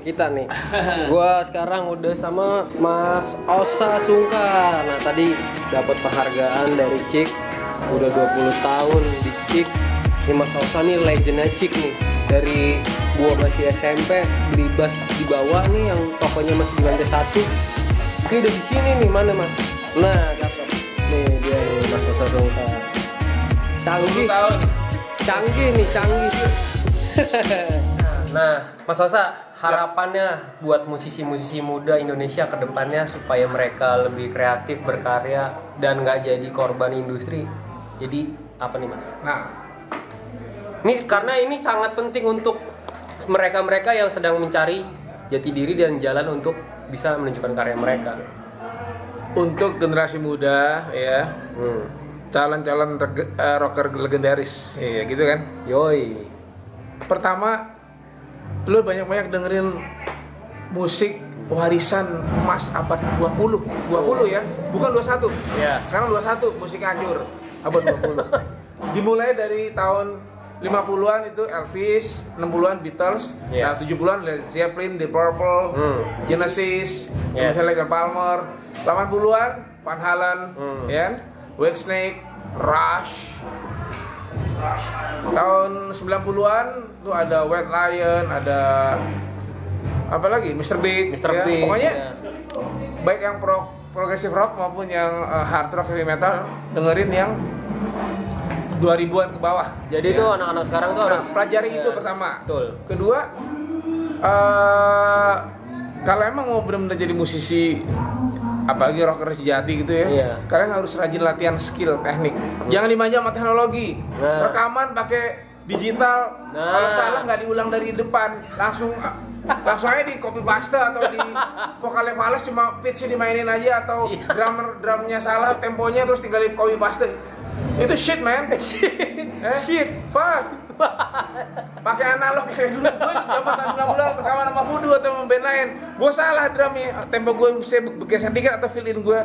kita nih. Gua sekarang udah sama Mas Osa Sungkar. Nah, tadi dapat penghargaan dari Cik. Udah 20 tahun di Cik. Ini Mas Osa nih legendnya Cik nih. Dari gua masih SMP beli bas di bawah nih yang tokonya masih di lantai satu. Ini udah di sini nih mana Mas? Nah, cakep. Nih dia nih Mas Osa Sungkar. Canggih. tahun Canggih nih, canggih. nah, Mas Osa, harapannya buat musisi-musisi muda Indonesia ke depannya supaya mereka lebih kreatif, berkarya, dan nggak jadi korban industri. Jadi apa nih Mas? nah Ini karena ini sangat penting untuk mereka-mereka yang sedang mencari jati diri dan jalan untuk bisa menunjukkan karya mereka. untuk generasi muda ya Hmm. calon-calon eh, rocker legendaris ya gitu kan Yoi. pertama lu banyak-banyak dengerin musik warisan emas abad 20 20 ya bukan 21 Iya. sekarang 21 musik hancur abad 20 dimulai dari tahun 50-an itu Elvis 60-an Beatles Yes. nah 70-an Led Zeppelin The Purple Hmm. Genesis Yes. misalnya Palmer 80-an Van Halen Hmm. ya Whitesnake Rush tahun 90-an tuh ada White Lion, ada apa lagi? Mr. Big, Mr. ya. Big. Pokoknya ya. baik yang pro progressive rock maupun yang uh, hard rock heavy metal dengerin yang 2000-an ke bawah. Jadi Ya. tuh anak-anak sekarang tuh Nah, harus pelajari Ya, itu pertama. Betul. Kedua, eh kalau emang mau benar-benar jadi musisi apalagi rocker sejati gitu ya, Iya. kalian harus rajin latihan skill teknik. Jangan dimanja sama teknologi. Nah. Rekaman pakai digital. Nah. Kalau salah nggak diulang dari depan, langsung langsung aja di copy paste atau di vokalnya fals cuma pitch dimainin aja atau Siap. drummer drumnya salah temponya terus tinggal di copy paste. Itu shit man. Eh, Shit. Fuck. Pakai analog kayak dulu gue zaman tahun 90 rekaman sama Voodoo atau sama band lain. Gue salah drumnya, tempo gue saya bergeser dikit atau fill in gue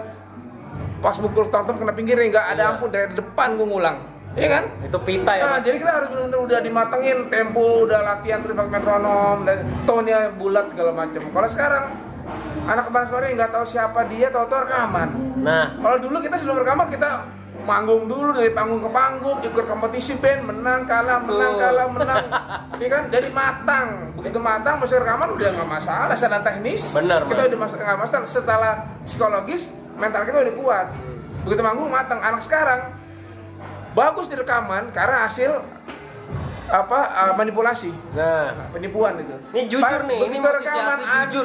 pas mukul tom-tom kena pinggirnya nggak ada Iya. ampun dari depan gue ngulang. Iya kan? Itu pita ya, Nah, Mas. jadi kita harus benar-benar udah dimatengin tempo, udah latihan terus pakai metronom dan tone-nya bulat segala macam. Kalau sekarang anak kemarin sore nggak tahu siapa dia, tahu-tahu rekaman. Nah, Kalau dulu kita sebelum rekaman kita manggung dulu dari panggung ke panggung, ikut kompetisi band, menang kalah, menang Betul. kalah, menang. Iya kan? Jadi matang. Begitu matang, masuk rekaman udah nggak masalah, secara teknis. Benar, Kita Mas. udah mas- nggak masalah. Setelah psikologis, mental kita udah kuat. Begitu manggung matang. Anak sekarang bagus di rekaman karena hasil apa uh, manipulasi nah, penipuan itu. Ini jujur Pak, nih, ini begitu rekaman hancur.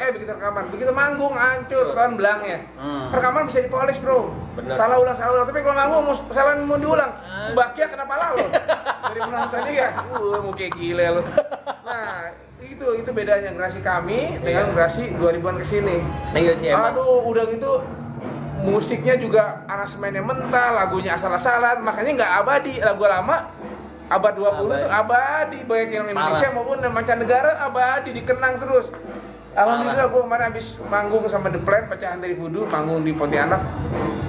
Eh begitu rekaman, begitu manggung hancur kan belangnya. Hmm. Rekaman bisa dipolis, Bro. Bener. Salah ulang, salah ulang. Tapi kalau manggung mau salah mau diulang, Ah. bakia kena pala lo. Dari penonton ya. Uh, mau kayak gile lo. Nah, itu itu bedanya generasi kami dengan generasi 2000-an ke sini. iya sih emang. Aduh, udah gitu musiknya juga aransemennya mental, lagunya asal-asalan, makanya nggak abadi. Lagu lama abad 20 Abadi. tuh abadi, baik yang Indonesia Parah. maupun mancanegara abadi dikenang terus. Alhamdulillah gue kemarin habis manggung sama The Plan pecahan dari Voodoo, manggung di Pontianak.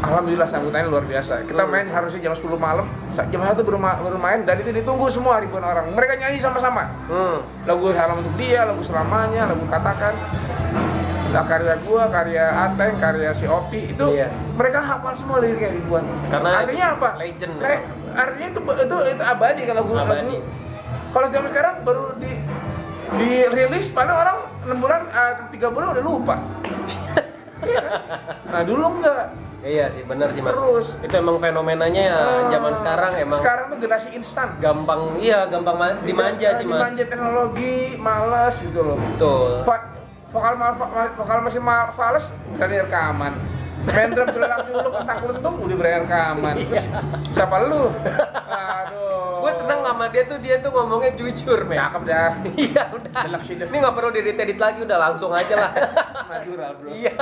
Alhamdulillah sambutannya luar biasa. Kita main harusnya jam 10 malam, jam 1 baru, baru main dan itu ditunggu semua ribuan orang. Mereka nyanyi sama-sama Hmm. lagu salam untuk dia, lagu selamanya, lagu katakan. Nah, karya gua, karya Ateng, karya si Opi itu Iya. mereka hafal semua liriknya ribuan. Karena artinya apa? legend, Le- artinya itu itu itu abadi kalau gua Abadi. Kalau zaman sekarang baru di dirilis paling orang 6 bulan eh, tiga bulan udah lupa. Nah dulu enggak. Iya sih, benar sih Mas. Terus. Itu emang fenomenanya ya Eh, zaman sekarang emang sekarang tuh generasi instan. gampang iya, gampang ma- dimanja sih Mas. Dimanja teknologi, males gitu loh. Betul. Va- vokal mal, vokal masih mal, fals berani rekaman. Main drum celak dulu kontak lentung udah berani rekaman. Terus siapa lu? Aduh. Gue seneng sama dia tuh dia tuh ngomongnya jujur, men. cakep dah. Iya, udah. Ini nggak perlu diedit lagi, udah langsung aja lah. natural bro. Iya.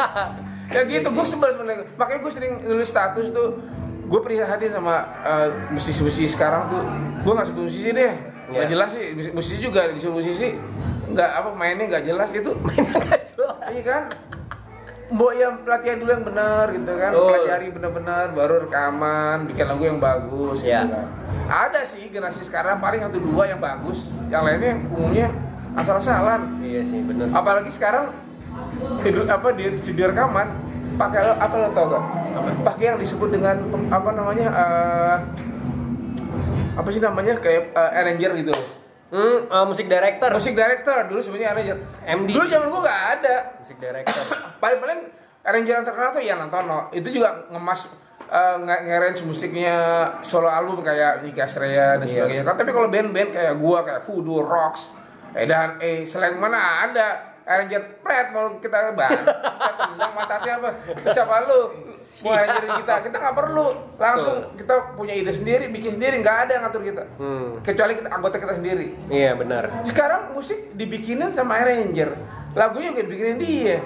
ya gitu gue sebel sebenarnya. Makanya gue sering nulis status tuh gue prihatin sama eh, musisi-musisi sekarang tuh. Gue nggak sebut musisi deh. Nggak Iya. jelas sih Mus- musisi juga disebut musisi nggak apa mainnya nggak jelas gitu iya kan Mbok yang pelatihan dulu yang benar gitu kan, Betul. pelajari benar-benar, baru rekaman, bikin lagu yang bagus. Iya. Gitu kan. Ada sih generasi sekarang paling satu dua yang bagus, yang lainnya umumnya asal-asalan Iya sih, bener sih. apalagi sekarang hidup apa di studio rekaman pakai apa lo tau gak? Pakai yang disebut dengan apa namanya eh, apa sih namanya kayak eh, arranger gitu. Hmm, eh, musik director. Musik director dulu sebenarnya arranger. MD. Dulu zaman gua gak ada. Musik director. Paling-paling arranger yang terkenal tuh Ian Antono. Itu juga ngemas eh, nge- musiknya solo album kayak Nicky Astrea dan Iya. sebagainya. Tapi kalau band-band kayak gua kayak Voodoo, Rocks, eh dan eh selain mana ada arranger pret mau kita bahas tendang mata hati apa? Siapa lu? Mau arrangerin kita kita nggak perlu. Langsung kita punya ide sendiri bikin sendiri nggak ada yang ngatur kita. Hmm. kecuali kita anggota kita sendiri. Iya, benar. sekarang musik dibikinin sama arranger. Lagunya juga dibikinin dia.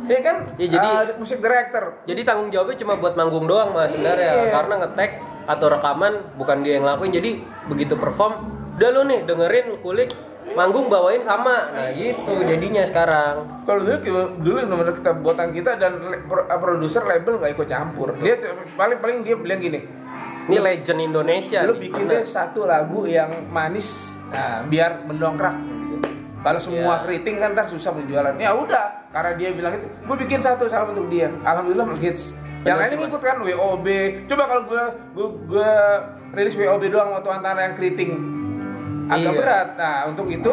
Ya kan? Ya, jadi- Ah, musik director. Jadi tanggung jawabnya cuma buat manggung doang mas sebenarnya. Iya. karena ngetek atau rekaman bukan dia yang ngelakuin. Jadi begitu perform udah lu nih dengerin kulik manggung bawain sama. Nah gitu jadinya sekarang. Kalau dulu dulu benar kita buatan kita dan le- uh, produser label nggak ikut campur. Dia paling paling dia bilang gini ini legend Indonesia lu bikin deh satu lagu yang manis nah, biar mendongkrak. Gitu. kalau semua Iya. keriting kan ntar susah penjualan. Ya udah karena dia bilang itu gue bikin satu salam untuk dia. Alhamdulillah hits. Yang lain Mas. ikut kan WOB coba kalau gue gue gue rilis WOB doang waktu antara yang keriting agak Iya. berat nah untuk itu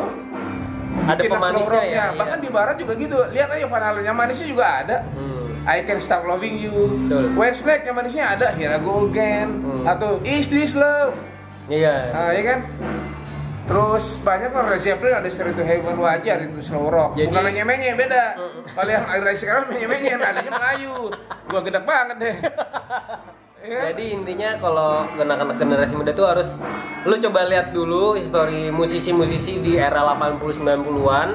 Ada pemanisnya ya, iya. bahkan di barat juga gitu lihat aja panelnya manisnya juga ada Hmm. I Can Stop Loving You Betul. Snack yang manisnya ada Here I Go Again Hmm. atau Is This Love iya Nah, ya kan? Terus banyak kan Led Zeppelin ada Straight to Heaven wajar itu slow rock. Jadi- Bukan menye-menye beda. Mm. Kalau yang air sekarang menye-menye nadanya Melayu. Gua gedek banget deh. Ya. Jadi intinya kalau anak-anak generasi muda tuh harus lu coba lihat dulu histori musisi-musisi di era 80 90-an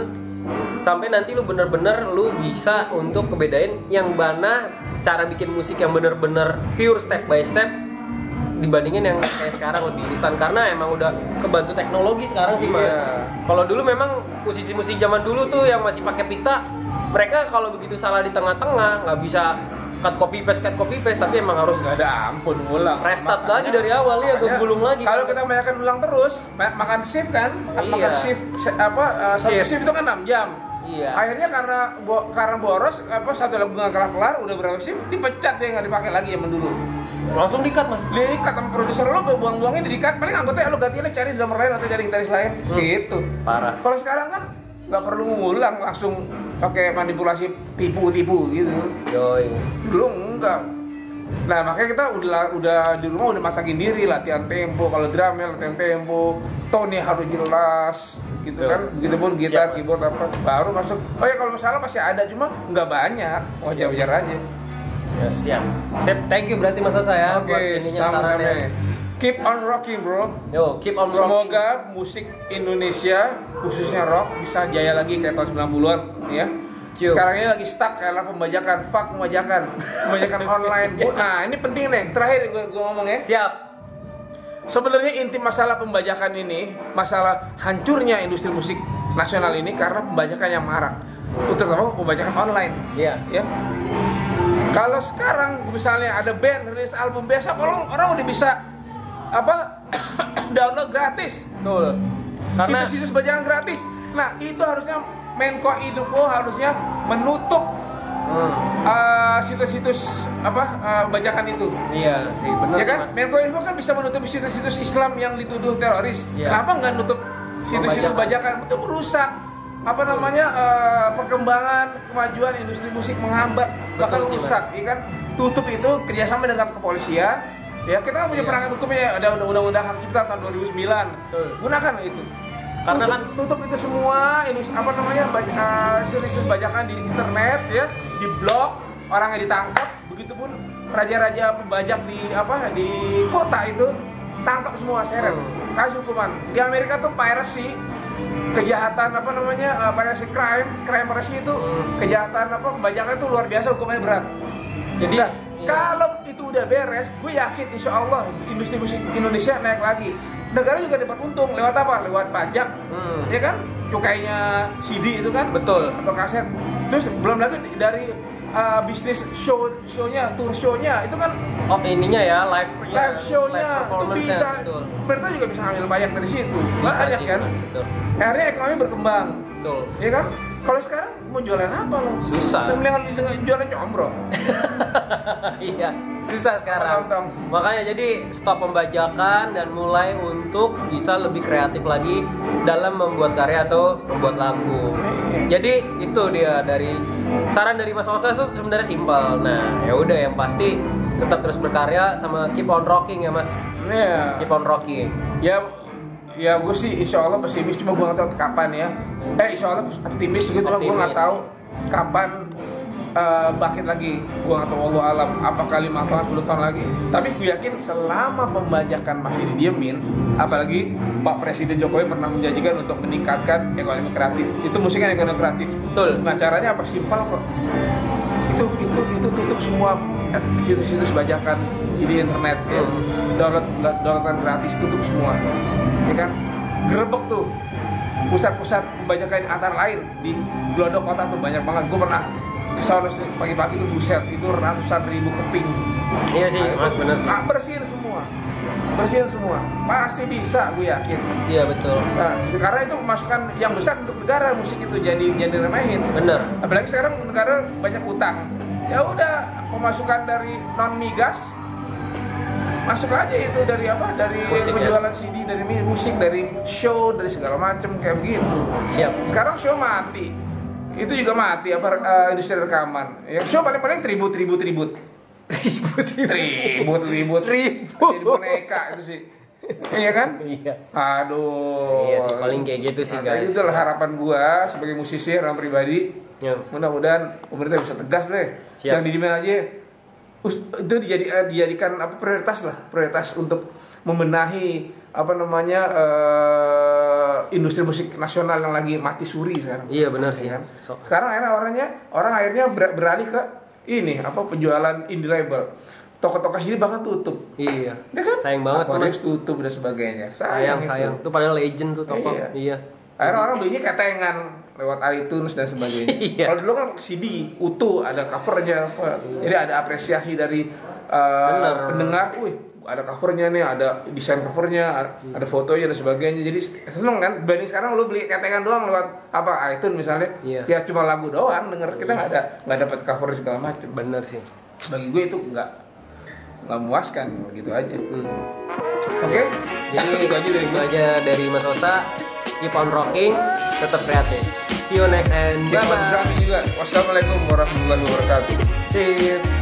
sampai nanti lu bener-bener lu bisa untuk kebedain yang mana cara bikin musik yang bener-bener pure step by step dibandingin yang kayak sekarang lebih instan karena emang udah kebantu teknologi sekarang sih mas. Iya. Kalau dulu memang musisi-musisi zaman dulu tuh yang masih pakai pita, mereka kalau begitu salah di tengah-tengah nggak bisa cut copy paste cut copy paste tapi emang harus Gak ada ampun ngulang. Restart Makanya- lagi dari awal ya, gue gulung lagi. Kalau kita kebanyakan ulang terus, ma- makan shift kan, Iya. makan shift apa uh, satu Shift. shift itu kan 6 jam. Iya. Akhirnya karena bo- karena boros apa satu lagu nggak kelar kelar udah berapa shift dipecat deh nggak dipakai lagi zaman dulu. Langsung dikat mas. Diikat sama produser lo buang-buangnya diikat paling anggota lo ganti cari drummer lain atau cari gitaris lain Hmm. gitu. Parah. Kalau sekarang kan nggak perlu ngulang langsung pakai manipulasi tipu-tipu gitu. Yoi. Dulu enggak. Nah makanya kita udah udah di rumah udah matangin diri latihan tempo kalau drum ya latihan tempo tone harus jelas gitu Betul. kan begitupun gitar Siap, keyboard apa baru masuk oh ya kalau masalah pasti ada cuma nggak banyak wajar wajar aja Ya, siap. Sip, thank you berarti mas Asa ya oke buat ininya sama-sama keep on rocking bro Yo, keep on rocking. Semoga musik Indonesia khususnya rock bisa jaya lagi kayak tahun 90-an ya. Cium. Sekarang ini lagi stuck karena pembajakan, fuck pembajakan, pembajakan online. Nah ini penting nih, terakhir gue, gue ngomong ya. Siap. Sebenarnya inti masalah pembajakan ini, masalah hancurnya industri musik nasional ini karena pembajakan yang marak, terutama pembajakan online. Iya. Ya. Kalau sekarang misalnya ada band rilis album besok, orang orang udah bisa apa download gratis Betul. Karena situs-situs bajakan gratis. Nah, itu harusnya Menko Info harusnya menutup Hmm, uh, situs-situs apa uh, bajakan itu. iya sih benar ya kan? Mas. Menko Info kan bisa menutup situs-situs Islam yang dituduh teroris. Iya. Kenapa nggak nutup situs-situs bajakan? Itu merusak apa namanya uh, perkembangan kemajuan industri musik menghambat bahkan Betul sih, rusak, ya kan? Tutup itu kerjasama dengan kepolisian. Ya kita kan punya Iya. perangkat hukumnya ada undang-undang hak cipta tahun 2009. Betul. Gunakan itu. Karena tutup, kan- tutup itu semua ini apa namanya baj- uh, situs bajakan di internet ya di blog orangnya ditangkap begitupun raja-raja pembajak di apa di kota itu tangkap semua seret Hmm. kasih hukuman di Amerika tuh piracy kejahatan apa namanya uh, crime crime piracy itu Hmm. kejahatan apa pembajakan itu luar biasa hukumannya berat Jadi Nah, iya. kalau itu udah beres, gue yakin insya Allah industri musik Indonesia naik lagi. Negara juga dapat untung lewat apa? Lewat pajak, Hmm. ya kan? Cukainya CD itu kan? betul. Atau kaset. Terus belum lagi dari uh, bisnis show show-nya, tour show-nya itu kan Oh ininya ya live live show-nya itu performance-nya, bisa pemerintah juga bisa ngambil banyak dari situ. Banyak kan. Betul. Akhirnya ekonomi berkembang. Betul. Ya kan? Kalau sekarang mau jualan apa lo? Susah. Dengan, dengan jualan combro. iya, susah sekarang. Tong-tong. Makanya jadi stop pembajakan dan mulai untuk bisa lebih kreatif lagi dalam membuat karya atau membuat lagu. Jadi itu dia dari saran dari Mas Osa itu sebenarnya simpel. Nah, ya udah yang pasti tetap terus berkarya sama keep on rocking ya Mas. Iya. Keep on rocking. Ya ya gue sih insya Allah pesimis cuma gue nggak tahu kapan ya. Eh insya Allah optimis gitu cuma gue nggak Optimis. tahu kapan eh, bangkit lagi. Gue nggak tahu Allah alam apakah lima tahun 10 tahun lagi. Tapi gue yakin selama pembajakan masih didiemin, apalagi Pak Presiden Jokowi pernah menjanjikan untuk meningkatkan ekonomi kreatif. Itu musiknya ekonomi kreatif. Betul. Nah caranya apa? Simpel kok. Itu itu itu tutup semua eh, situs-situs bajakan di internet ya. Hmm. Download downloadan gratis tutup semua. Ya kan? Gerebek tuh pusat-pusat pembajakan antara lain di Glodok kota tuh banyak banget. Gue pernah ke sana pagi-pagi tuh buset itu ratusan ribu keping. Iya sih, Mas bener sih. Nah, bersihin semua. Bersihin semua. Pasti bisa, gue yakin. Iya betul. Nah, karena itu masukan yang besar untuk negara musik itu jadi jadi remehin. Bener. Apalagi sekarang negara banyak utang. Ya udah pemasukan dari non migas masuk aja itu dari apa? Dari Musik, ya? penjualan CD, dari musik, dari show, dari segala macam kayak begitu. Siap. Sekarang show mati. Itu juga mati apa eh, industri rekaman. Yang show paling-paling tribut tribut tribut. Tribut tribut Ribut. Jadi boneka itu sih. Iya kan? Iya. Aduh. Iya sih, paling kayak gitu sih, Nah, guys. Itu lah harapan gua sebagai musisi orang pribadi. Ya. Mudah-mudahan pemerintah bisa tegas deh. Siap. Jangan didiemin aja. Us- itu dijadi, eh, dijadikan apa prioritas lah, prioritas untuk membenahi apa namanya eh, industri musik nasional yang lagi mati suri sekarang. Iya benar sih. Kan? So- Sekarang akhirnya orangnya orang akhirnya ber- beralih ke ini apa penjualan indie label. Toko-toko sini bahkan tutup. Iya. Ya kan? Sayang banget Aquarius tutup dan sebagainya. Sayang, itu. sayang. Itu padahal legend tuh toko. Iya. Iya. Akhirnya orang belinya ketengan lewat iTunes dan sebagainya. Iya. Kalau dulu kan CD utuh, ada covernya, apa. jadi ada apresiasi dari uh, Bener. pendengar. Wih, ada covernya nih, ada desain covernya, ada, ada fotonya dan sebagainya. Jadi seneng kan? Banding sekarang lu beli ketengan doang lewat apa iTunes misalnya, Iya. ya cuma lagu doang denger kita nggak ada nggak dapat cover segala macam. Bener sih. Bagi gue itu nggak nggak memuaskan begitu aja. Hmm. Oke? Jadi itu aja dari itu aja dari Mas Osa. Keep on rocking, tetap kreatif. See you next and bye bye. Juga. Wassalamualaikum warahmatullahi wabarakatuh. See you.